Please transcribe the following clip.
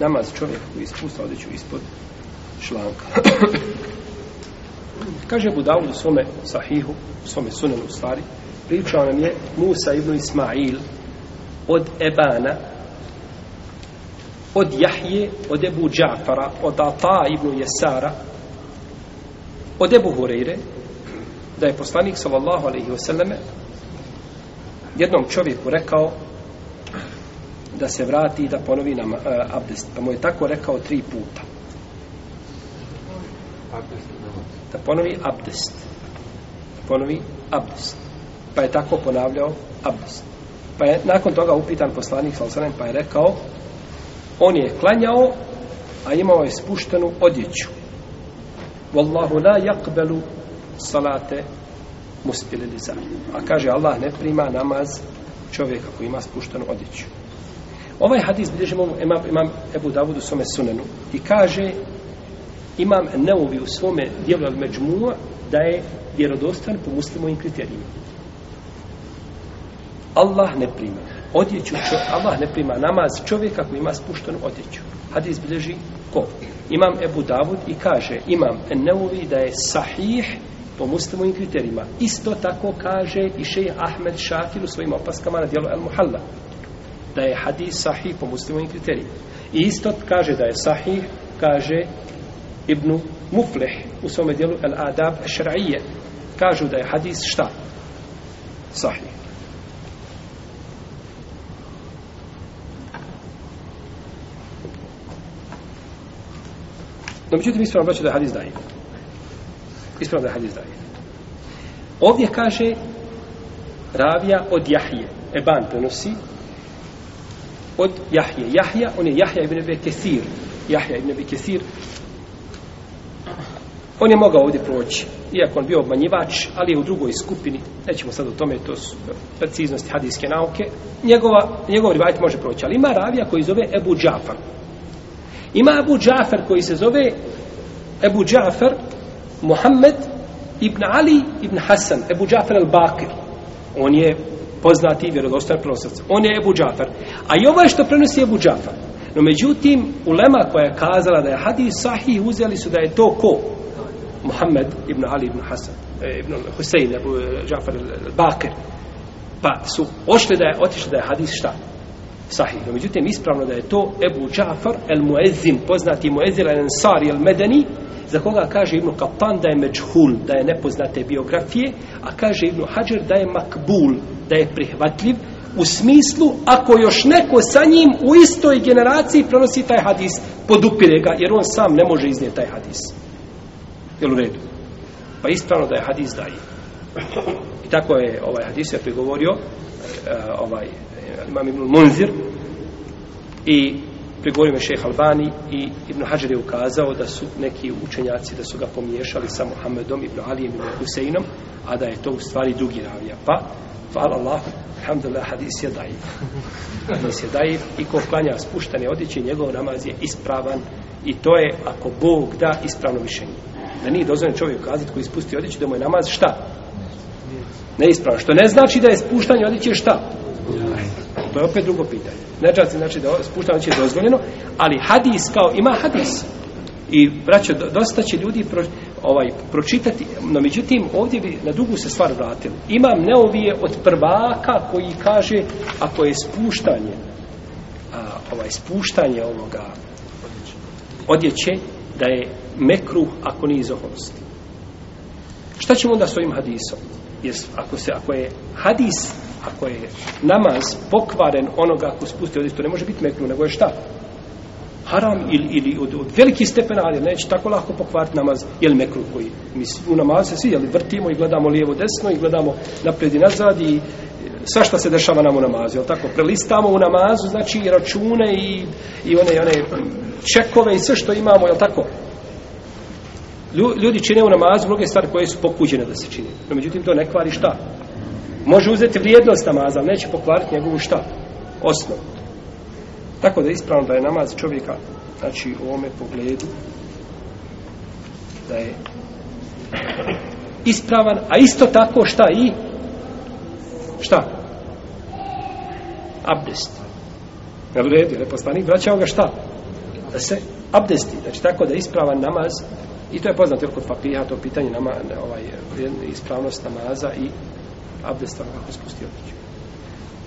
namaz čovjek koji ispusta odjeću ispod šlanka. Kaže Budavud u svome sahihu, u svome sunenu u stvari, pričao nam je Musa ibn Ismail od Ebana, od Jahje, od Ebu Džafara, od Ata ibn Jesara, od Ebu Hureyre, da je poslanik sallallahu alaihi wasallame jednom čovjeku rekao da se vrati i da ponovi nam uh, abdest. Pa mu je tako rekao tri puta. Da ponovi abdest. Da ponovi abdest. Pa je tako ponavljao abdest. Pa je nakon toga upitan poslanik sallallahu pa je rekao on je klanjao a imao je spuštenu odjeću. Wallahu la yaqbalu salate muspile lizar. A kaže Allah ne prima namaz čovjeka koji ima spuštenu odjeću. Ovaj hadis bilježimo imam, imam Ebu Davudu svome sunenu i kaže imam neuvi u svome dijelu al međmua da je vjerodostan po muslimovim kriterijima. Allah ne prima odjeću, čo, Allah ne prima namaz čovjeka koji ima spuštenu odjeću. Hadis bilježi ko? Imam Ebu Davud i kaže imam neuvi da je sahih po muslimovim kriterijima. Isto tako kaže i šejh Ahmed Šakir u svojim opaskama na dijelu Al-Muhalla. Da je hadis sahih po muslimovim kriterijima. I isto kaže da je sahih, kaže Ibnu Mufleh u svome dijelu Al-Adab Šra'ije. Kažu da je hadis šta? Sahih. No, međutim, ispravno braću da je hadis daje. Ispravno da je hadis daje. Ovdje kaže ravija od Jahije. Eban prenosi od Jahje. Jahja, on je Jahja ibn Ebe Kesir. Jahja ibn Ebe Kesir. On je mogao ovdje proći, iako on bio obmanjivač, ali je u drugoj skupini, nećemo sad o tome, to su preciznosti hadijske nauke, njegova, njegov rivajt može proći, ali ima ravija koji zove Ebu Džafar. Ima Ebu Džafar koji se zove Ebu Džafar Muhammed ibn Ali ibn Hasan, Ebu Džafar al-Bakir. On je poznati vjerodostojan prenosac. On je Ebu Džafar. A i ovo je što prenosi Ebu Džafar. No međutim, ulema koja je kazala da je hadis sahih, uzeli su da je to ko? Muhammed ibn Ali ibn Hasan, e, ibn Husein, Ebu Džafar al-Bakir. Pa su ošli da je, otišli da je hadis šta? Sahih. No, međutim, ispravno da je to Ebu Džafar el Muezzin, poznati Muezzin el Ansari el Medeni, za koga kaže Ibnu Kapan da je međhul, da je nepoznate biografije, a kaže Ibnu Hajar da je makbul, da je prihvatljiv, u smislu, ako još neko sa njim u istoj generaciji prenosi taj hadis, podupire ga, jer on sam ne može iznijeti taj hadis. Jel u redu? Pa ispravno da je hadis daji. I tako je ovaj hadis je prigovorio Eh, ovaj imam Ibn Munzir i prigovorio me šeha Albani i Ibn Hajar je ukazao da su neki učenjaci da su ga pomiješali sa Muhammedom Ibn Alijem Ibn Huseinom a da je to u stvari drugi ravija. Pa hvala Allah alhamdulillah hadis je dajiv hadis je dajiv i ko klanja spuštane odjeće njegov namaz je ispravan i to je ako Bog da ispravno mišljenje. Da nije dozvoljeno čovjek kazati koji ispusti odjeću da mu je namaz šta? Neispravan što ne znači da je spuštanje odjeće šta To je opet drugo pitanje. Nečas znači, znači da spuštanje je dozvoljeno, ali hadis kao ima hadis. I braćo, dosta će ljudi pro, ovaj pročitati, no međutim ovdje bi na dugu se stvar vratili. Imam neovije od prvaka koji kaže ako je spuštanje a, ovaj spuštanje ovoga odjeće da je mekruh ako nije iz oholosti. Šta ćemo onda s ovim hadisom? Jes, ako, se, ako je hadis ako je namaz pokvaren onoga ako spusti odjeću, to ne može biti meknu, nego je šta? Haram ili, ili od, od veliki stepen, ali neće tako lako pokvariti namaz, jel mekru koji mi u namazu se svi, jel vrtimo i gledamo lijevo desno i gledamo napred i nazad i e, sva šta se dešava nam u namazu, jel tako? Prelistamo u namazu, znači i račune i, i one, one čekove i sve što imamo, jel tako? Ljudi čine u namazu mnoge stvari koje su pokuđene da se čine. No, međutim, to ne kvari šta? može uzeti vrijednost namaza, ali neće pokvariti njegovu šta? Osnovu. Tako da je ispravno da je namaz čovjeka, znači u ovome pogledu, da je ispravan, a isto tako šta i? Šta? Abdest. Na redu, je poslanik, vraćao ga šta? da se abdesti, znači tako da ispravan namaz i to je poznato kod papija to pitanje nama, ovaj, ispravnost namaza i abdesta kako spustio odliču.